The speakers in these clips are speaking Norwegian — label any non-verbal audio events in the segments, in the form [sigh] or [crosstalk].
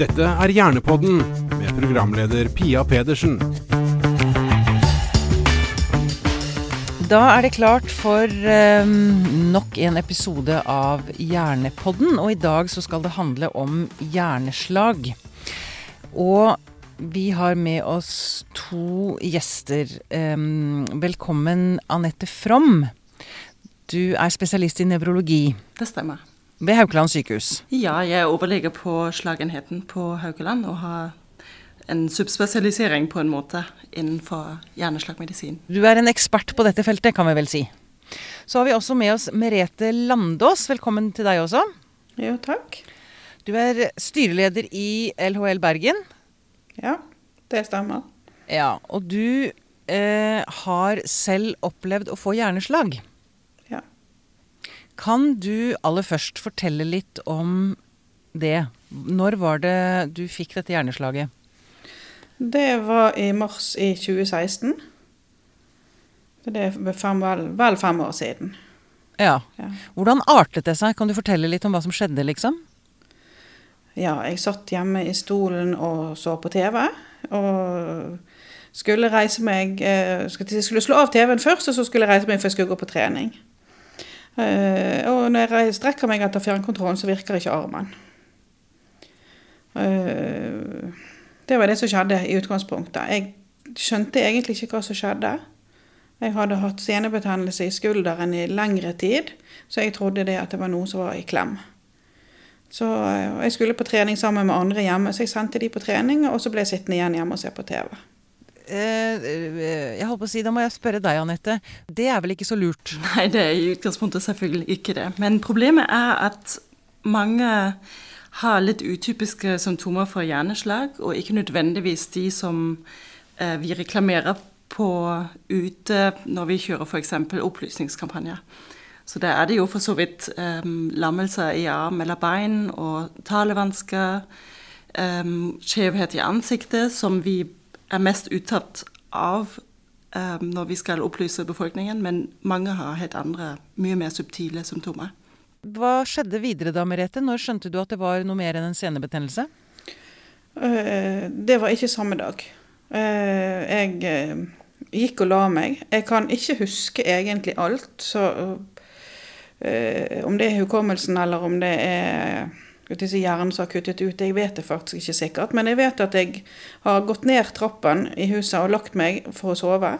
Dette er Hjernepodden med programleder Pia Pedersen. Da er det klart for um, nok en episode av Hjernepodden. Og i dag så skal det handle om hjerneslag. Og vi har med oss to gjester. Um, velkommen Anette From. Du er spesialist i nevrologi Det stemmer. Ved Haukeland sykehus. Ja, jeg er overlege på slagenheten på Haukeland og har en subspesialisering på en måte innenfor hjerneslagmedisin. Du er en ekspert på dette feltet, kan vi vel si. Så har vi også med oss Merete Landås. Velkommen til deg også. Jo, takk. Du er styreleder i LHL Bergen. Ja, det stemmer. Ja, og du eh, har selv opplevd å få hjerneslag. Kan du aller først fortelle litt om det? Når var det du fikk dette hjerneslaget? Det var i mars i 2016. Det er fem, vel, vel fem år siden. Ja. Ja. Hvordan artet det seg? Kan du fortelle litt om hva som skjedde, liksom? ja, jeg satt hjemme i stolen og så på TV. Og skulle reise meg eh, jeg skulle slå av TV-en først, og så skulle jeg reise meg for jeg skulle gå på trening. Eh, og når jeg strekker meg etter fjernkontrollen, så virker ikke armen. Eh, det var det som skjedde i utgangspunktet. Jeg skjønte egentlig ikke hva som skjedde. Jeg hadde hatt senebetennelse i skulderen i lengre tid, så jeg trodde det at det var noe som var i klem. Så eh, Jeg skulle på trening sammen med andre hjemme, så jeg sendte de på trening, og så ble jeg sittende igjen hjemme og se på TV. Eh, eh, jeg holdt på å si, Da må jeg spørre deg, Anette. Det er vel ikke så lurt? [laughs] Nei, det er i utgangspunktet selvfølgelig ikke det. Men problemet er at mange har litt utypiske symptomer for hjerneslag, og ikke nødvendigvis de som eh, vi reklamerer på ute når vi kjører f.eks. opplysningskampanjer. Så der er det jo for så vidt um, lammelser i arm eller bein og talevansker, um, skjevhet i ansiktet, som vi er mest uttatt av um, når vi skal opplyse befolkningen, men mange har helt andre, mye mer subtile symptomer. Hva skjedde videre da, Merete? Når skjønte du at det var noe mer enn en senebetennelse? Uh, Det var ikke samme dag. Uh, Jeg gikk og la meg. Jeg kan ikke huske egentlig alt, så eh, om det er hukommelsen eller om det er si, hjernen som har kuttet ut, jeg vet det faktisk ikke sikkert. Men jeg vet at jeg har gått ned trappen i huset og lagt meg for å sove.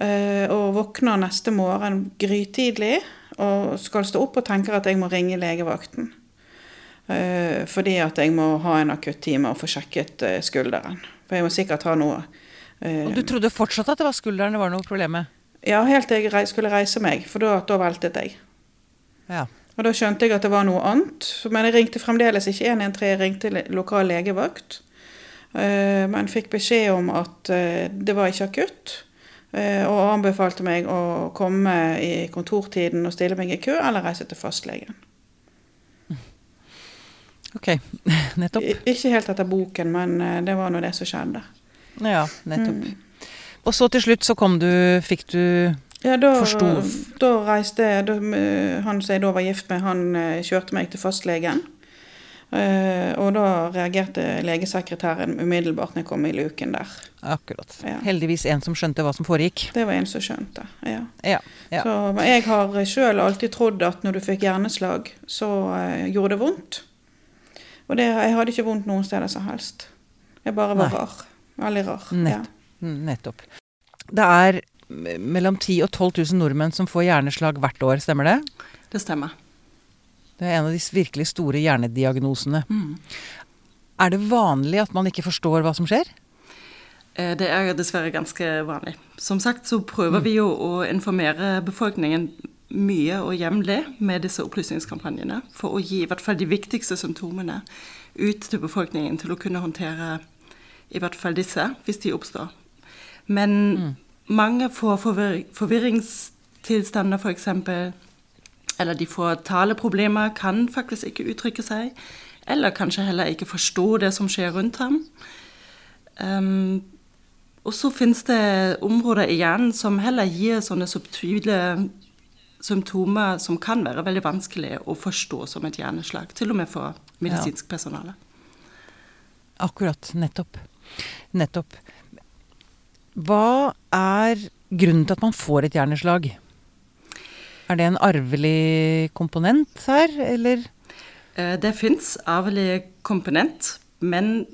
Eh, Og våkner neste morgen grytidlig og skal stå opp og tenker at jeg må ringe legevakten. Eh, fordi at jeg må ha en akuttime og få sjekket eh, skulderen. For jeg må sikkert ha noe Og du trodde fortsatt at det var skulderen det var noe problem med? Ja, helt til jeg skulle reise meg, for da, da veltet jeg. Ja. Og da skjønte jeg at det var noe annet. Men jeg ringte fremdeles ikke 113, jeg ringte lokal legevakt. Eh, Men fikk beskjed om at eh, det var ikke akutt. eh, Og anbefalte meg å komme i kontortiden og stille meg i kø, eller reise til fastlegen. Ok, [laughs] nettopp. Ikke helt etter boken, men det var nå det som skjedde. Ja, nettopp. Og så til slutt så kom du Fikk du Ja, da, da reiste da, han som jeg da var gift med, han eh, kjørte meg til fastlegen. Eh, og da reagerte legesekretæren umiddelbart når jeg kom i luken der. Akkurat. Ja. Heldigvis en som skjønte hva som foregikk. Det var en som skjønte. ja. Ja. ja. Så, men jeg har sjøl alltid trodd at når du fikk hjerneslag, så eh, gjorde det vondt. Og det, jeg hadde ikke vondt noen steder som helst. Jeg bare var Nei. rar. Veldig rar. Nett. Mm, Nettopp. Det er mellom 10 og 12 000 nordmenn som får hjerneslag hvert år, stemmer det? Det stemmer. Det er en av de virkelig store hjernediagnosene. Mm. Er det vanlig at man ikke forstår hva som skjer? Eh, Det er dessverre ganske vanlig. Som sagt så prøver vi jo å informere befolkningen mye og jevnlig med disse opplysningskampanjene, for å gi i hvert fall de viktigste symptomene ut til befolkningen til å kunne håndtere i hvert fall disse, hvis de oppstår. Men mange får forvir forvirringstilstander, f.eks. Eller de får taleproblemer, kan faktisk ikke uttrykke seg. Eller kanskje heller ikke forstå det som skjer rundt ham. Um, og så finnes det områder i hjernen som heller gir sånne subtile symptomer som kan være veldig vanskelig å forstå som et hjerneslag, til og med for medisinsk personale. Akkurat. Nettopp. Nettopp. Hva er grunnen til at man får et hjerneslag? Er det en arvelig komponent her, eller? Eh, Det fins arvelig komponent, men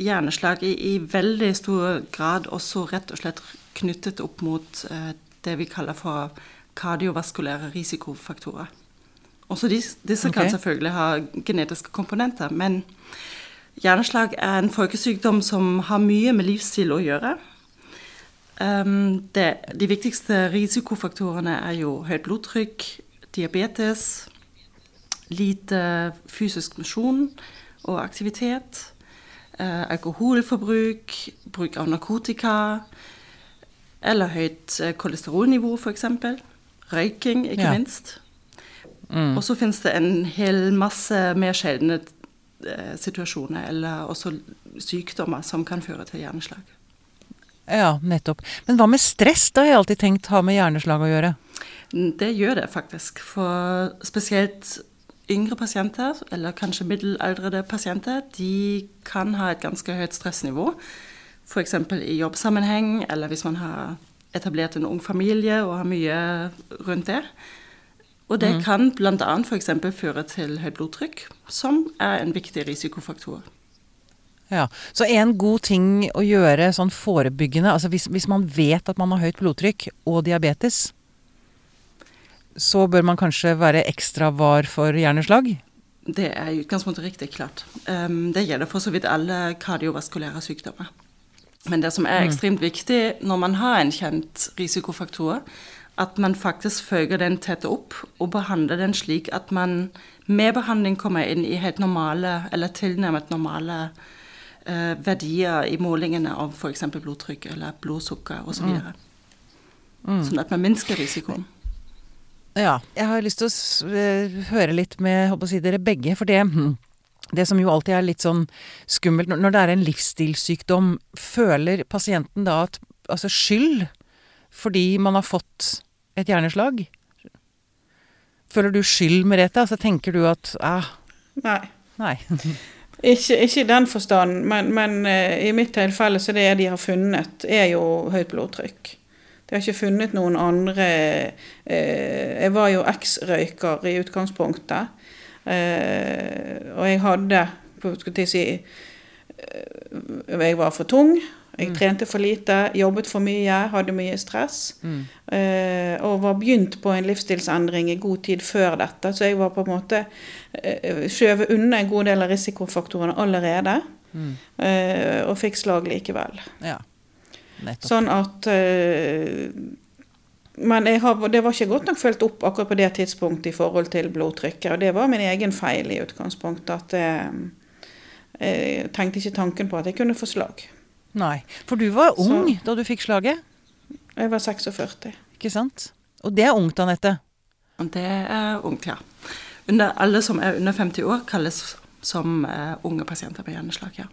hjerneslag er i veldig stor grad også rett og slett knyttet opp mot eh, det vi kaller for kardiovaskulære risikofaktorer. Også dis, disse kan selvfølgelig ha genetiske komponenter, men hjerneslag er en folkesykdom som har mye med livsstil å gjøre. Um, det, de viktigste risikofaktorene er jo høyt blodtrykk, diabetes, lite fysisk misjon og aktivitet, uh, alkoholforbruk, bruk av narkotika, eller høyt eh, kolesterolnivå f.eks. Røyking, ikke Ja. minst. Og så finnes det en hel masse mer sjeldne uh, situasjoner, eller også sykdommer, som kan føre til hjerneslag. Ja, nettopp. Men hva med stress? Det har jeg alltid tenkt har med hjerneslag å gjøre. Det gjør det faktisk. For spesielt yngre pasienter, eller kanskje middelaldrende pasienter, de kan ha et ganske høyt stressnivå. F.eks. i jobbsammenheng, eller hvis man har etablert en ung familie og har mye rundt det. Og det kan bl.a. f.eks. føre til høyt blodtrykk, som er en viktig risikofaktor. Ja, Så en god ting å gjøre sånn forebyggende, altså hvis, hvis man vet at man har høyt blodtrykk og diabetes, så bør man kanskje være ekstra var for hjerneslag? Det er i utgangspunktet riktig klart. Um, det gjelder for så vidt alle kardiovaskulære sykdommer. Men det som er ekstremt viktig når man har en kjent risikofaktor, at man faktisk følger den tett opp og behandler den slik at man med behandling kommer inn i helt normale, eller tilnærmet normale verdier i målingene av f.eks. blodtrykk eller blodsukker osv. Mm. Sånn at man minsker risikoen. Ja. Jeg har lyst til å s eh, høre litt med håper å si, dere begge, for det hm, det som jo alltid er litt sånn skummelt når- når det er en livsstilssykdom, føler pasienten da at altså skyld fordi man har fått et hjerneslag? Føler du skyld, Merete? Altså tenker du at ah, Nei. nei. [laughs] Ikke, ikke i den forstand, men, men eh, i mitt tilfelle så det de har funnet, er jo høyt blodtrykk. De har ikke funnet noen andre eh, Jeg var jo eks-røyker i utgangspunktet. Eh, og jeg hadde si Jeg var for tung. Jeg trente for lite, jobbet for mye, hadde mye stress. Mm. og var begynt på en livsstilsendring i god tid før dette. Så jeg var på en måte eh, skjøvet unna en god del av risikofaktorene allerede. Mm. og fikk slag likevel. Ja. Nettopp. Sånn at Men har, det var ikke godt nok fulgt opp akkurat på det tidspunktet i forhold til blodtrykket. Og det var min egen feil i utgangspunktet. At jeg, jeg tenkte ikke tanken på at jeg kunne få slag. Nei. For du var ung Så- da du fikk slaget, Jeg var 46. ikke sant? Og det er ungt, Anette. Det er ungt, ja. Under, alle som er under 50 år, kalles som uh, unge pasienter med hjerneslag. ja.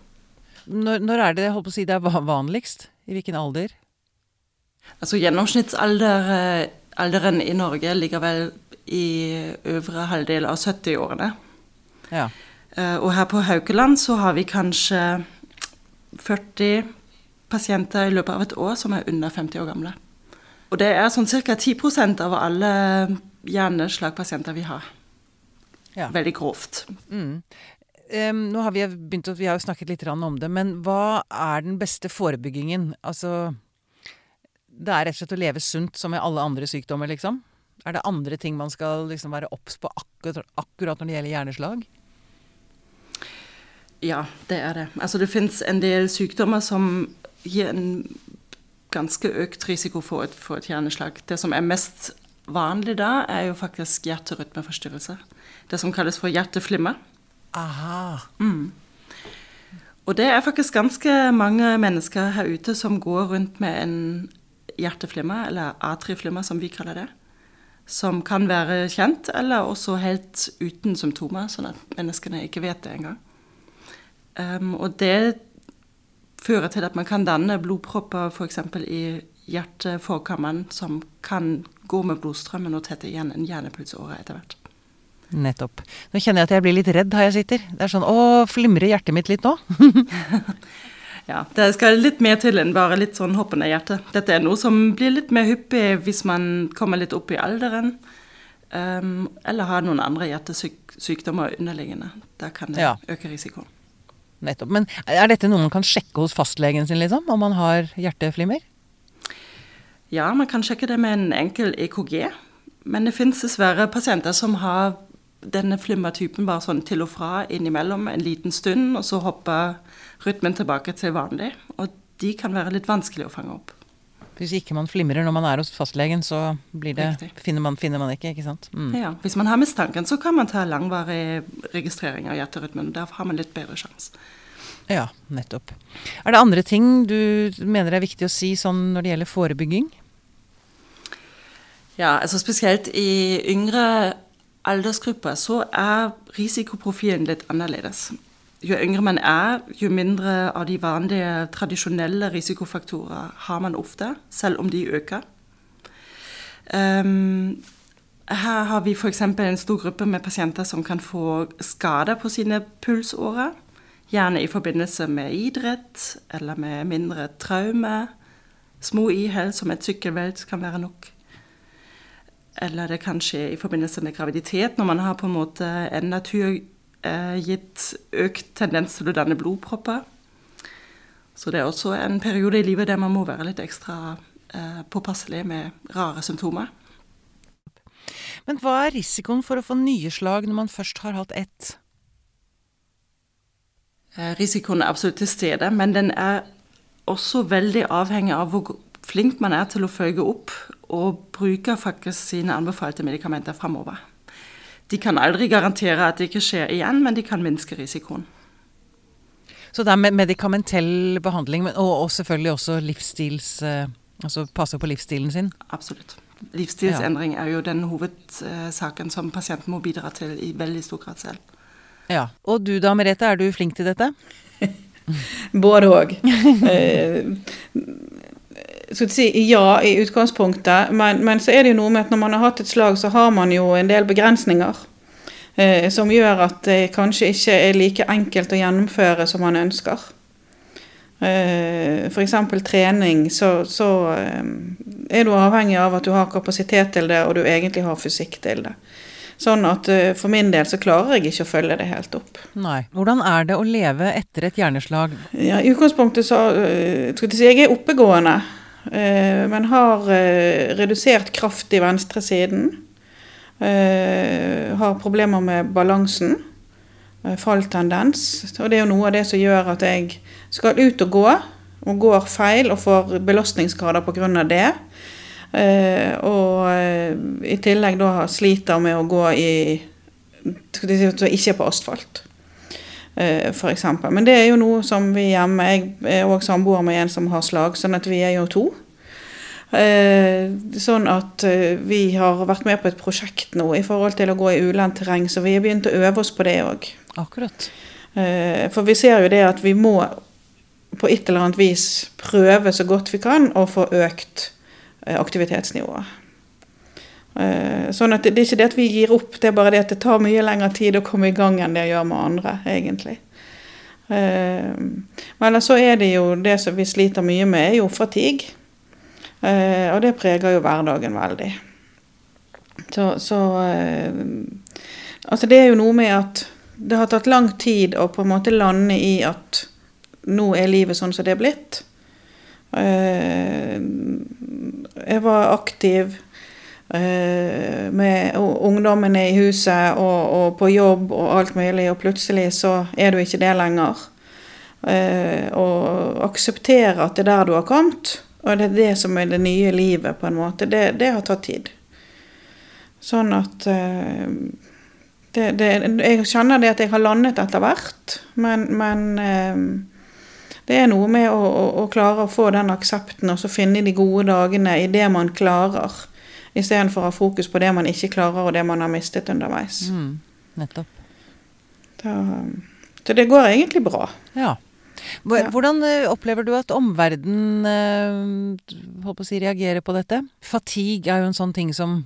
Når, når er det holdt på å si, det er vanligst? I hvilken alder? Altså Gjennomsnittsalderen i Norge ligger vel i øvre halvdel av 70-årene. Ja. Uh, Og her på Haukeland så har vi kanskje 40 pasienter i løpet av et år som er under 50 år gamle. Og det er sånn ca. 10% av alle hjerneslagpasienter vi har. Ja. Veldig grovt. Em, nå har vi begynt vi har jo snakket litt om det, men hva er den beste forebyggingen? Altså, det er rett og slett å leve sunt som med alle andre sykdommer, liksom? Er det andre ting man skal liksom være obs på akkurat, akkurat når det gjelder hjerneslag? Ja, det er det. Altså det fins en del sykdommer som gir en ganske økt risiko for et, for et hjerneslag. Det som er mest vanlig da, er jo faktisk hjerterytmeforstyrrelse. Det som kalles for hjerteflimmer. Aha. Og det er faktisk ganske mange mennesker her ute som går rundt med en hjerteflimmer, eller atrieflimmer som vi kaller det. Som kan være kjent, eller også helt uten symptomer, sånn at menneskene ikke vet det engang. Um, og det fører til at man kan danne blodpropper f.eks. i hjerteforkammeren, som kan gå med blodstrømmen og tette igjen en hjernepulsåre etter hvert. Nettopp. Nå kjenner jeg at jeg blir litt redd her jeg sitter. Det er sånn Å, flimrer hjertet mitt litt nå? [laughs] [laughs] Ja, Det skal litt mer til enn bare litt sånn hoppende hjerte. Dette er noe som blir litt mer hyppig hvis man kommer litt opp i alderen. Um, eller har noen andre hjertesykdommer underliggende. Da kan det Ja. øke risikoen. Nettopp. Men er dette noe man kan sjekke hos fastlegen sin, liksom? Om man har hjerteflimmer? Ja, man kan sjekke det med en enkel EKG. Men det finnes dessverre pasienter som har denne flimmertypen bare sånn til og fra innimellom en liten stund, og så hopper rytmen tilbake til vanlig. Og de kan være litt vanskelig å fange opp. Hvis ikke man flimrer når man er hos fastlegen, så blir det, finner, man, finner man ikke, ikke sant? Mm. Ja, hvis man har mistanken, så kan man ta langvarig registrering av hjerterytmen. Da har man litt bedre sjanse. Ja, nettopp. Er det andre ting du mener er viktig å si sånn når det gjelder forebygging? Ja, altså spesielt i yngre aldersgrupper så er risikoprofilen litt annerledes. Jo yngre man er, jo mindre av de vanlige tradisjonelle risikofaktorer har man ofte, selv om de øker. Um, her har vi f.eks. en stor gruppe med pasienter som kan få skader på sine pulsårer. Gjerne i forbindelse med idrett eller med mindre traume. Små ihell som et sykkelvelt kan være nok. Eller det kan skje i forbindelse med graviditet, når man har på en måte en naturgitt økt tendens til å danne blodpropper. Så det er også en periode i livet der man må være litt ekstra eh, påpasselig med rare symptomer. Men hva er risikoen for å få nye slag når man først har hatt ett? Eh, risikoen er absolutt til stede, men den er også veldig avhengig av hvor flink man er til å følge opp og bruke faktisk sine anbefalte medikamenter framover. De kan aldri garantere at det ikke skjer igjen, men de kan minske risikoen. Så det er med medikamentell behandling, og, og selvfølgelig også livsstils... eh, altså passe på livsstilen sin. Absolutt. Livsstilsendring er jo den hovedsaken som pasienten må bidra til i veldig stor grad selv. Ja. Og du da, Merete, er du flink til dette? [laughs] Både òg. [laughs] Eh, skal si ja i utgangspunktet, men, men så er det jo noe med at når man har hatt et slag, så har man jo en del begrensninger. Eh, som gjør at det kanskje ikke er like enkelt å gjennomføre som man ønsker. Eh, F.eks. trening, så, så eh, er du avhengig av at du har kapasitet til det, og du egentlig har fysikk til det. Sånn at eh, for min del så klarer jeg ikke å følge det helt opp. Nei. Hvordan er det å leve etter et hjerneslag? Ja, I utgangspunktet så øh, skal jeg si jeg er oppegående, men har øh, redusert kraft i venstresiden. Øh, har problemer med balansen. Falltendens. Og det er jo noe av det som gjør at jeg skal ut og gå, og går feil og får belastningsskader pga. det. Eh, og eh, i tillegg da sliter med å gå i ikke på asfalt eh, eksempel. Men det er jo noe som vi hjemme Jeg er òg samboer med en som har slag, sånn at vi er jo to. Eh, sånn at eh, vi har vært med på et prosjekt nå i forhold til å gå i ulendt terreng, så vi har begynt å øve oss på det òg. Akkurat. For vi ser jo det at vi må på et eller annet vis prøve så godt vi kan å få økt aktivitetsnivået. Eh, Sånn at det, det er ikke det at vi gir opp, det er bare det at det tar mye lengre tid å komme i gang enn det gjør med andre, egentlig. Eh, Men ellers så er det jo det som vi sliter mye med, er jo fatigue. Eh, Og det preger jo hverdagen veldig. Så, så Altså det er jo noe med at det har tatt lang tid å på en måte lande i at nå er livet sånn som det er blitt. Jeg var aktiv med ungdommene i huset og, og på jobb og alt mulig, og plutselig så er du ikke det lenger. Eh, Og akseptere at det er der du har kommet, og det er det som er det nye livet, på en måte, det, det har tatt tid. Sånn at eh, det, det, jeg kjenner det at jeg har landet etter hvert, men, men eh, det er noe med å, å, å klare å få den aksepten og så finne de gode dagene i det man klarer, istedenfor å ha fokus på det man ikke klarer og det man har mistet underveis. Mm. Nettopp. Da, så det går egentlig bra. Ja. Hvordan eh, opplever du at omverdenen eh, si, reagerer på dette? Fatigue er jo en sånn ting som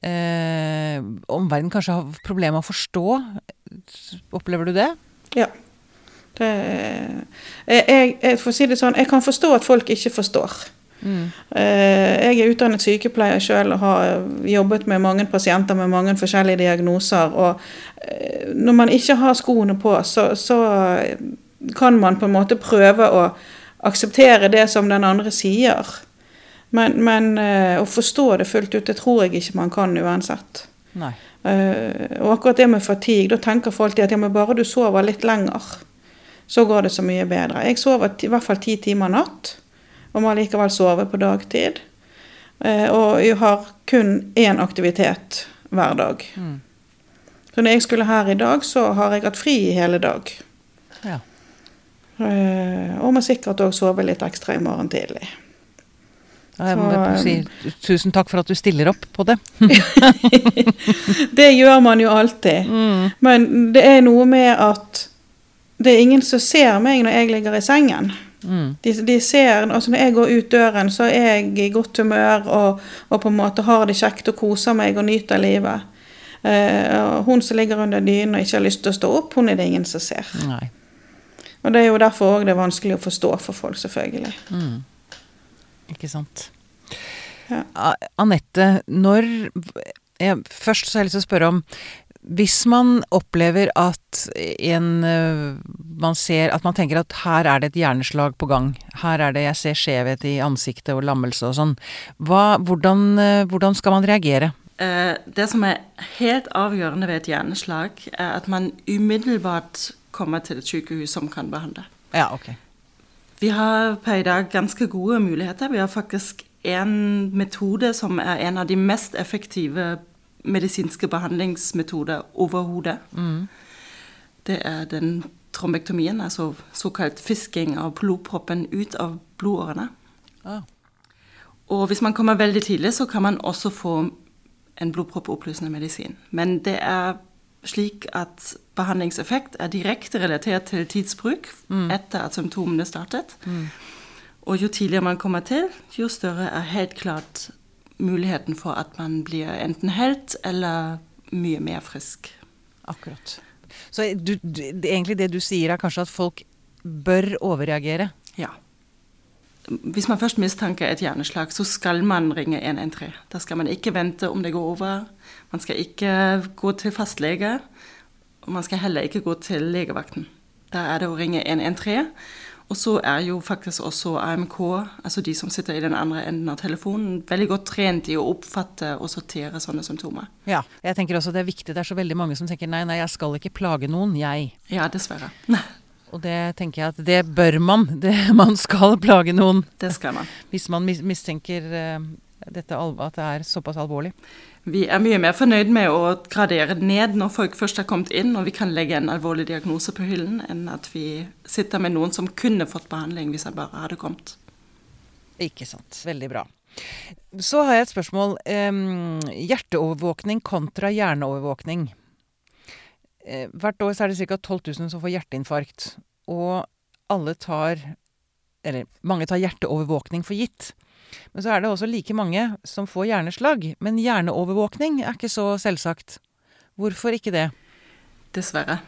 eh, omverdenen kanskje har problemer med å forstå. Opplever du det? Ja. Det, jeg, jeg, for å si det sånn, jeg kan forstå at folk ikke forstår. Mm. Eh, Jeg er utdannet sykepleier selv og har jobbet med mange pasienter med mange forskjellige diagnoser. Og eh, når man ikke har skoene på, så, så kan man på en måte prøve å akseptere det som den andre sier. Men, men eh, å forstå det fullt ut, det tror jeg ikke man kan uansett. Nei. Og akkurat det med fatigue, da tenker folk at ja, men bare du sover litt lenger, så går det så mye bedre. Jeg sover i hvert fall ti timer natt, og må likevel sove på dagtid. Eh, Og jeg har kun én aktivitet hver dag. Mm. Så når jeg skulle her i dag, så har jeg hatt fri i hele dag. Ja. Eh, Og må sikkert òg sove litt ekstra i morgen tidlig. Ja, Jeg må Så, si tusen takk for at du stiller opp på det. [laughs] Det gjør man jo alltid. Mm. Men det er noe med at det er ingen som ser meg når jeg ligger i sengen. Mm. De, de ser, altså Når jeg går ut døren, så er jeg i godt humør og, og på en måte har det kjekt og koser meg og nyter livet. Eh, hun som ligger under dynen og ikke har lyst til å stå opp, hun er det ingen som ser. Nei. Og Det er jo derfor også det er vanskelig å forstå for folk, selvfølgelig. Mm. Ikke sant. Ja. Anette, når jeg, Først så har jeg lyst til å spørre om Hvis man opplever at en øh, Man ser at man tenker at her er det et hjerneslag på gang. Her er det jeg ser skjevhet i ansiktet og lammelse og sånn. Hva, hvordan, øh, hvordan skal man reagere? Eh, Det som er helt avgjørende ved et hjerneslag, er at man umiddelbart kommer til et sykehus som kan behandle. Ja, ok. Vi har per i dag ganske gode muligheter. Vi har faktisk en metode som er en av de mest effektive medisinske behandlingsmetoder overhodet. Det er den trombektomien, altså såkalt fisking av blodproppen ut av blodårene. Ah. Og hvis man kommer veldig tidlig, så kan man også få en blodproppoppløsende medisin. Men det er slik at behandlingseffekt er direkte relatert til tidsbruk etter at symptomene startet. Og jo tidligere man kommer til, jo større er helt klart muligheten for at man blir enten helt eller mye mer frisk. Akkurat. Så du, du, egentlig det du sier er kanskje at folk bør overreagere? Ja. Hvis man først mistanker et hjerneslag, så skal man ringe 113. Da skal man ikke vente om det går over. Man skal ikke gå til fastlege. Og man skal heller ikke gå til legevakten. Da er det å ringe 113. Og så er jo faktisk også AMK, altså de som sitter i den andre enden av telefonen, veldig godt trent i å oppfatte og sortere sånne symptomer. Ja. Jeg tenker også det er viktig. Det er så veldig mange som tenker nei, nei, jeg skal ikke plage noen, jeg. Ja, dessverre. [laughs] Og det tenker jeg at det bør man. Det, [laughs] man skal plage noen Det skal man. hvis man mistenker eh, dette, at det er såpass alvorlig. Vi er mye mer fornøyd med å gradere ned når folk først har kommet inn, og vi kan legge en alvorlig diagnose på hyllen, enn at vi sitter med noen som kunne fått behandling hvis han bare hadde kommet. Ikke sant. Veldig bra. Så har jeg et spørsmål. Hjerteovervåkning kontra hjerneovervåkning. Eh, hvert år så er det ca. 12 000 som får hjerteinfarkt. Og alle tar Eller mange tar hjerteovervåkning for gitt. Men så er det også like mange som får hjerneslag. Men hjerneovervåkning er ikke så selvsagt. Hvorfor ikke det? Dessverre.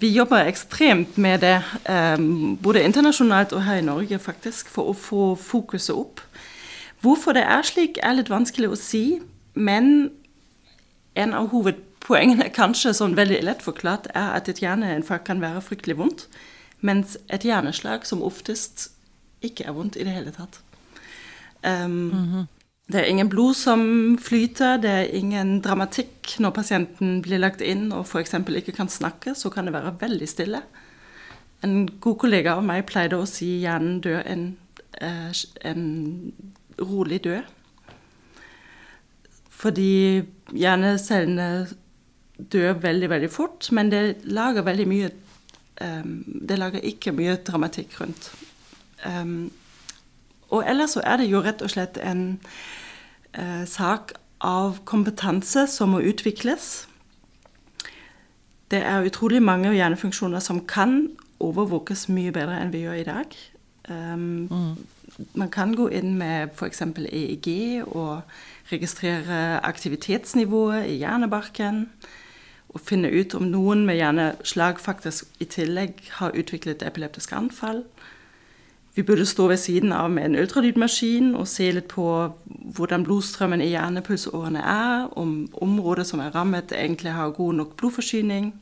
Vi jobber ekstremt med det, eh, både internasjonalt og her i Norge, faktisk, for å få fokuset opp. Hvorfor det er slik, er litt vanskelig å si, men en av hovedpoengene, [laughs] kanskje sånn veldig lett forklart, er at et hjerneinfarkt kan være fryktelig vondt, mens et hjerneslag som oftest ikke er vondt i det hele tatt. Um, Det er ingen blod som flyter, det er ingen dramatikk når pasienten blir lagt inn og f.eks. ikke kan snakke, så kan det være veldig stille. En god kollega av meg pleide å si hjernen dør en, eh, en rolig død. Fordi hjernecellene dør veldig, veldig fort, men det lager veldig mye um, Det lager ikke mye dramatikk rundt. Um, og ellers så er det jo rett og slett en eh, sak av kompetanse som må utvikles. Det er utrolig mange hjernefunksjoner som kan overvåkes mye bedre enn vi gjør i dag. Um, Man kan gå inn med f.eks. EEG og registrere aktivitetsnivået i hjernebarken. Og finne ut om noen med hjerneslag faktisk i tillegg har utviklet epileptiske anfall. Vi burde stå ved siden av med en ultralydmaskin og se litt på hvordan blodstrømmen i hjernepulsårene er, om området som er rammet, egentlig har god nok blodforsyning,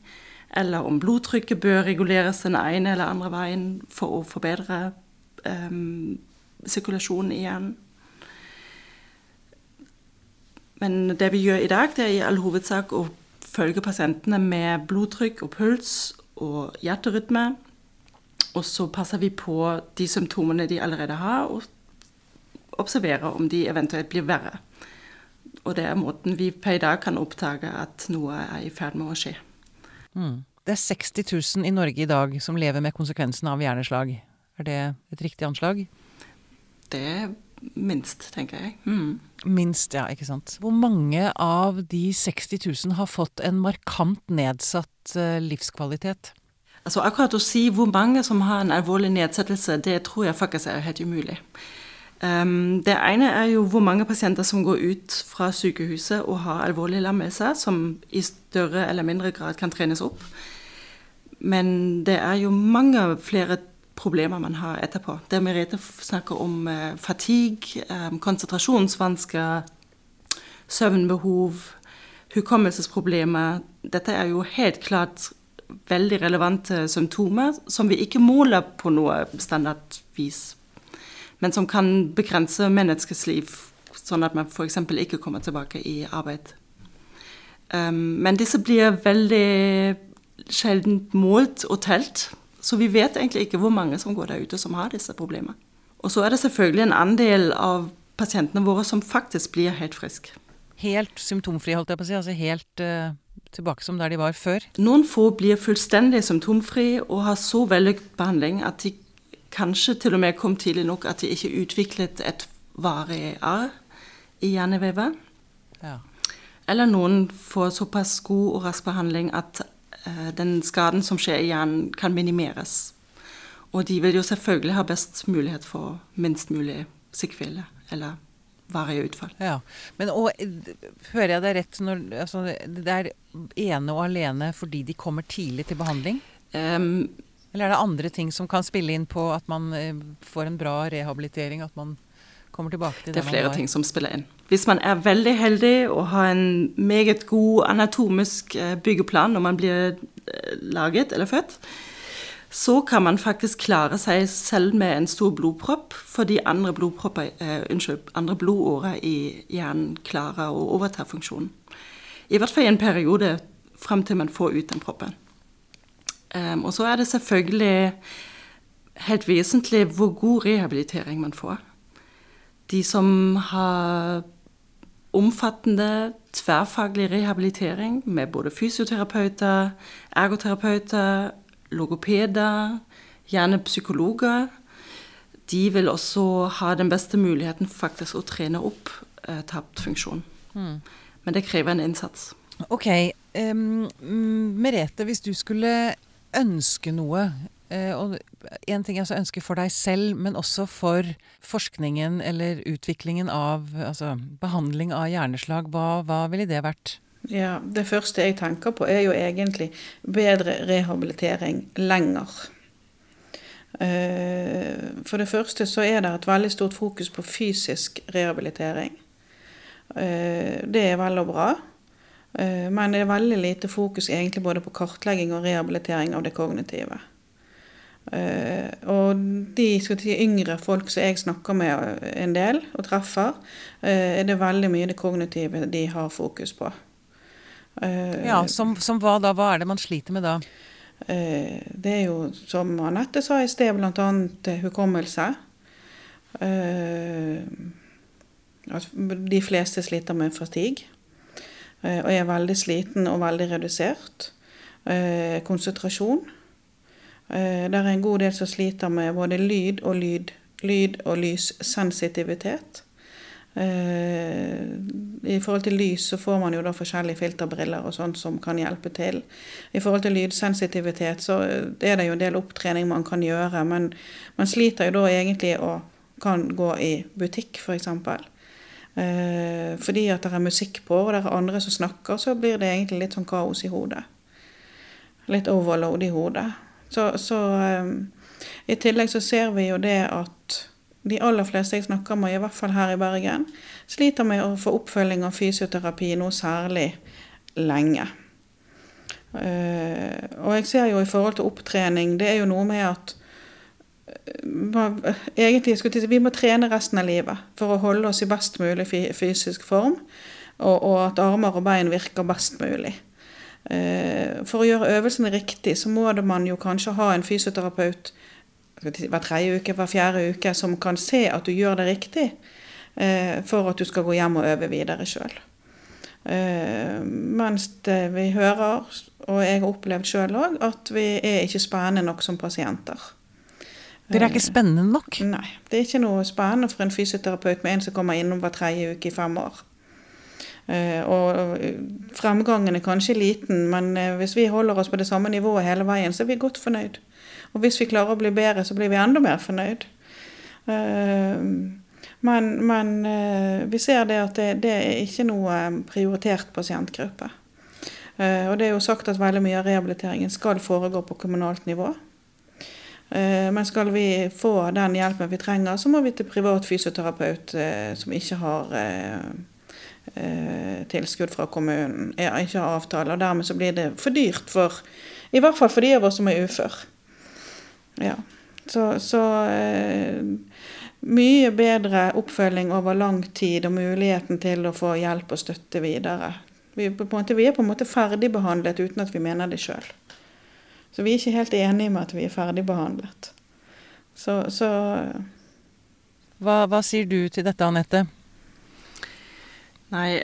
eller om blodtrykket bør reguleres den ene eller andre veien for å forbedre um, sirkulasjonen i hjernen. Men det vi gjør i dag, det er i all hovedsak å følge pasientene med blodtrykk og puls og hjerterytme. Og så passer vi på de symptomene de allerede har, og observerer om de eventuelt blir verre. Og det er måten vi per i dag kan oppdage at noe er i ferd med å skje. Mm. Det er 60 000 i Norge i dag som lever med konsekvensen av hjerneslag. Er det et riktig anslag? Det er minst, tenker jeg. Mm. Minst, ja, ikke sant. Hvor mange av de 60 000 har fått en markant nedsatt uh, livskvalitet? Altså Akkurat å si hvor mange som har en alvorlig nedsettelse, det tror jeg faktisk er helt umulig. Um, det ene er jo hvor mange pasienter som går ut fra sykehuset og har alvorlig lammelse, som i større eller mindre grad kan trenes opp. Men det er jo mange flere problemer man har etterpå. Det Merete snakker om uh, fatigue, um, konsentrasjonsvansker, søvnbehov, hukommelsesproblemer. Dette er jo helt klart veldig relevante symptomer som vi ikke måler på noe standardvis men som kan begrense menneskets liv, sånn at man f.eks. ikke kommer tilbake i arbeid. Um, men disse blir veldig sjelden målt og telt, så vi vet egentlig ikke hvor mange som går der ute som har disse problemene. Og så er det selvfølgelig en andel av pasientene våre som faktisk blir helt friske. Helt symptomfri, holdt jeg på å si? Altså helt uh, tilbake som der de var før? Noen få blir fullstendig symptomfrie og har så vellykket behandling at de kanskje til og med kom tidlig nok at de ikke utviklet et varig arr i hjernevevet. Ja. Eller noen får såpass god og rask behandling at eh, den skaden som skjer i hjernen, kan minimeres. Og de vil jo selvfølgelig ha best mulighet for minst mulig sikvele eller varige utfall. Ja, Men og, hører jeg deg rett når altså, det er ene og alene fordi de kommer tidlig til behandling? Um, eller er det andre ting som kan spille inn på at man eh, får en bra rehabilitering? At man kommer tilbake til det, det er flere ting som spiller inn. Hvis man er veldig heldig og har en meget god anatomisk eh, byggeplan når man blir eh, laget eller født, så kan man faktisk klare seg selv med en stor blodpropp, fordi andre, eh, unnskyld, andre blodårer i hjernen klarer å overta funksjonen. I hvert fall i en periode frem til man får ut den proppen. Um, og så er det selvfølgelig helt vesentlig hvor god rehabilitering man får. De som har omfattende tverrfaglig rehabilitering med både fysioterapeuter, ergoterapeuter, logopeder, gjerne psykologer, de vil også ha den beste muligheten faktisk å trene opp eh, tapt funksjon. Mm. Men det krever en innsats. Ok. Um, Merete, hvis du skulle ønske noe. Og en ting er altså ønske for deg selv, men også for forskningen eller utviklingen av altså behandling av hjerneslag. Hva, hva ville det vært? Ja, Det første jeg tenker på, er jo egentlig bedre rehabilitering lenger. Eh, for det første så er det et veldig stort fokus på fysisk rehabilitering. Eh, det er vel og bra. Eh, men det er veldig lite fokus egentlig både på kartlegging og rehabilitering av det kognitive. Og de si, yngre folk som jeg snakker med en del og treffer, er det veldig mye det kognitive de har fokus på. Ja, som, som hva da? Hva er det man sliter med da? Det er jo, som Anette sa i sted, bl.a. hukommelse. De fleste sliter med fatigue. Eh, og er veldig sliten og veldig redusert. Eh, konsentrasjon. Eh, det er en god del som sliter med både lyd og lyd, lyd og lyssensitivitet. I forhold til lys så får man jo da forskjellige filterbriller og sånt som kan hjelpe til. I forhold til lydsensitivitet så er det jo en del opptrening man kan gjøre, men man sliter jo da egentlig å kan gå i butikk, f.eks. For eksempel. eh, fordi at det er musikk på, og det er andre som snakker, så blir det egentlig litt sånn kaos i hodet. Litt overload i hodet. Så, så eh, i tillegg så ser vi jo det at de aller fleste jeg snakker med, i hvert fall her i Bergen, sliter med å få oppfølging av fysioterapi noe særlig lenge. Eh, og jeg ser jo i forhold til opptrening, det er jo noe med at eh, Egentlig skulle si, Vi må trene resten av livet for å holde oss i best mulig fysisk form, og, og at armer og bein virker best mulig. Eh, For å gjøre øvelsene riktig, så må det man jo kanskje ha en fysioterapeut hver tredje uke, hver fjerde uke, som kan se at du gjør det riktig, eh, for at du skal gå hjem og øve videre sjøl. Mens det vi hører, og jeg har opplevd sjøl òg, at vi er ikke spennende nok som pasienter. Dere er ikke spennende nok. Nei. Det er ikke noe spennende for en fysioterapeut med en som kommer innom hver tredje uke i fem år. Eh, Og fremgangen er kanskje liten, men eh, hvis vi holder oss på det samme nivået hele veien, så er vi godt fornøyd. Og hvis vi klarer å bli bedre, så blir vi enda mer fornøyd. Eh, Men, men eh, vi ser det at det, det er ikke noe prioritert pasientgruppe. Eh, Og det er jo sagt at veldig mye av rehabiliteringen skal foregå på kommunalt nivå. Eh, Men skal vi få den hjelpen vi trenger, så må vi til privat fysioterapeut eh, som ikke har eh, eh, tilskudd fra kommunen, ikke har avtale. Og dermed så blir det for dyrt for I hvert fall for de av oss som er ufør. Ja. Så, så eh, mye bedre oppfølging over lang tid og muligheten til å få hjelp og støtte videre. Vi, på en måte, vi er på en måte ferdigbehandlet uten at vi mener det sjøl. Så vi er ikke helt enige med at vi er ferdigbehandlet. Så, så Hva, hva sier du til dette, Anette? Nei,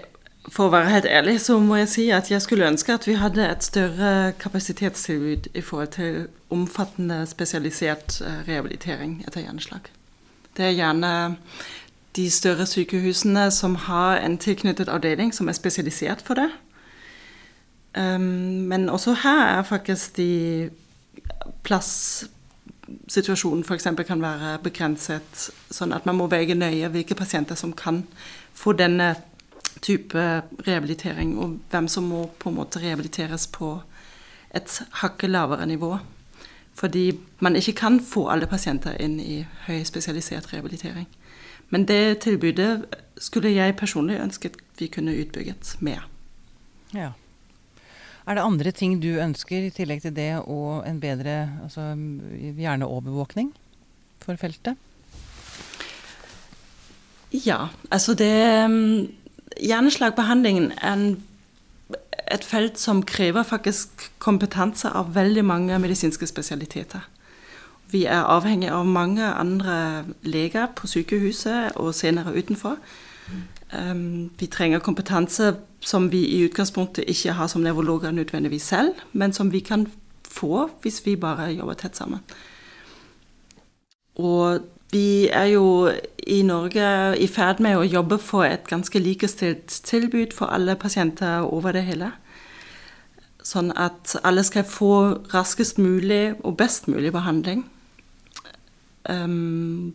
for å være helt ærlig så må jeg si at jeg skulle ønske at vi hadde et større kapasitetstilbud i forhold til omfattende spesialisert eh, rehabilitering etter hjerneslag. Det er gjerne de større sykehusene som har en tilknyttet avdeling som er spesialisert for det. Um, men også her er faktisk de plasssituasjonen f.eks. kan være begrenset, sånn at man må velge nøye hvilke pasienter som kan få denne type rehabilitering, og hvem som må på en måte rehabiliteres på et hakket lavere nivå. Fordi man ikke kan få alle pasienter inn i høyspesialisert rehabilitering. Men det tilbudet skulle jeg personlig ønsket vi kunne utbygget mer. Ja. Er det andre ting du ønsker i tillegg til det og en bedre altså, hjerneovervåkning for feltet? Ja, altså det Hjerneslagbehandlingen er et felt som krever faktisk kompetanse av veldig mange medisinske spesialiteter. Vi er avhengig av mange andre leger på sykehuset og senere utenfor. Um, vi trenger kompetanse som vi i utgangspunktet ikke har som nevrologer nødvendigvis selv, men som vi kan få hvis vi bare jobber tett sammen. Og vi er jo i Norge i ferd med å jobbe for et ganske likestilt tilbud for alle pasienter over det hele. Sånn at alle skal få raskest mulig og best mulig behandling. Um,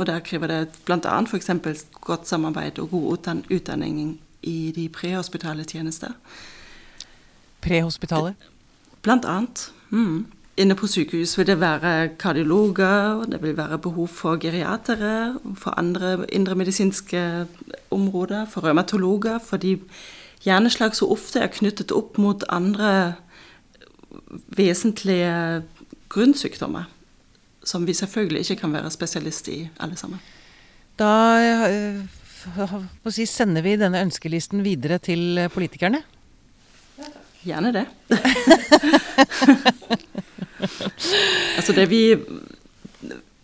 og der krever det bl.a. f.eks. godt samarbeid og god utdanning i de prehospitale tjenester. Prehospitale? Blant annet. Mm. Inne på sykehus vil det være kardiologer, det vil være behov for geriatere, for andre indremedisinske områder, for revmatologer, fordi hjerneslag så ofte er knyttet opp mot andre vesentlige grunnsykdommer. Som vi selvfølgelig ikke kan være spesialist i, alle sammen. Da øh, si, sender vi denne ønskelisten videre til politikerne. Gjerne det. [laughs] altså det vi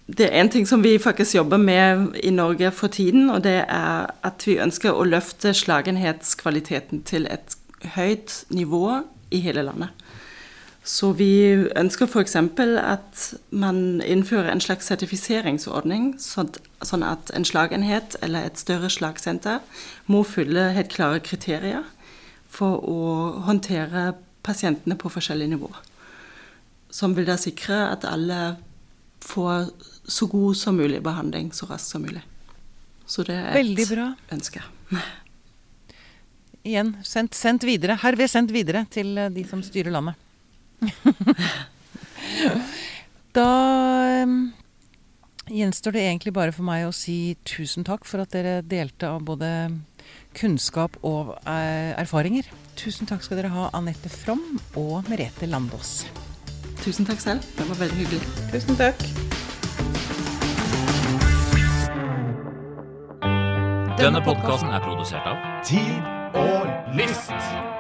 Det er en ting som vi faktisk jobber med i Norge for tiden, og det er at vi ønsker å løfte slagenhetskvaliteten til et høyt nivå i hele landet. Så vi ønsker f.eks. at man innfører en slags sertifiseringsordning, sånn at en slagenhet eller et større slagsenter må fylle helt klare kriterier for å håndtere pasientene på forskjellige nivåer. Som vil da sikre at alle får så god som mulig behandling så raskt som mulig. Så det er Veldig et bra. ønske. [laughs] Igjen, sendt, sendt videre. Herved sendt videre til eh, de som styrer landet. [laughs] da eh, gjenstår det egentlig bare for meg å si tusen takk for at dere delte av både kunnskap og eh, erfaringer. Tusen takk skal dere ha, Anette From og Merete Landås. Tusen takk selv. Det var veldig hyggelig. Tusen takk. Denne podkasten er produsert av Tid og lyst.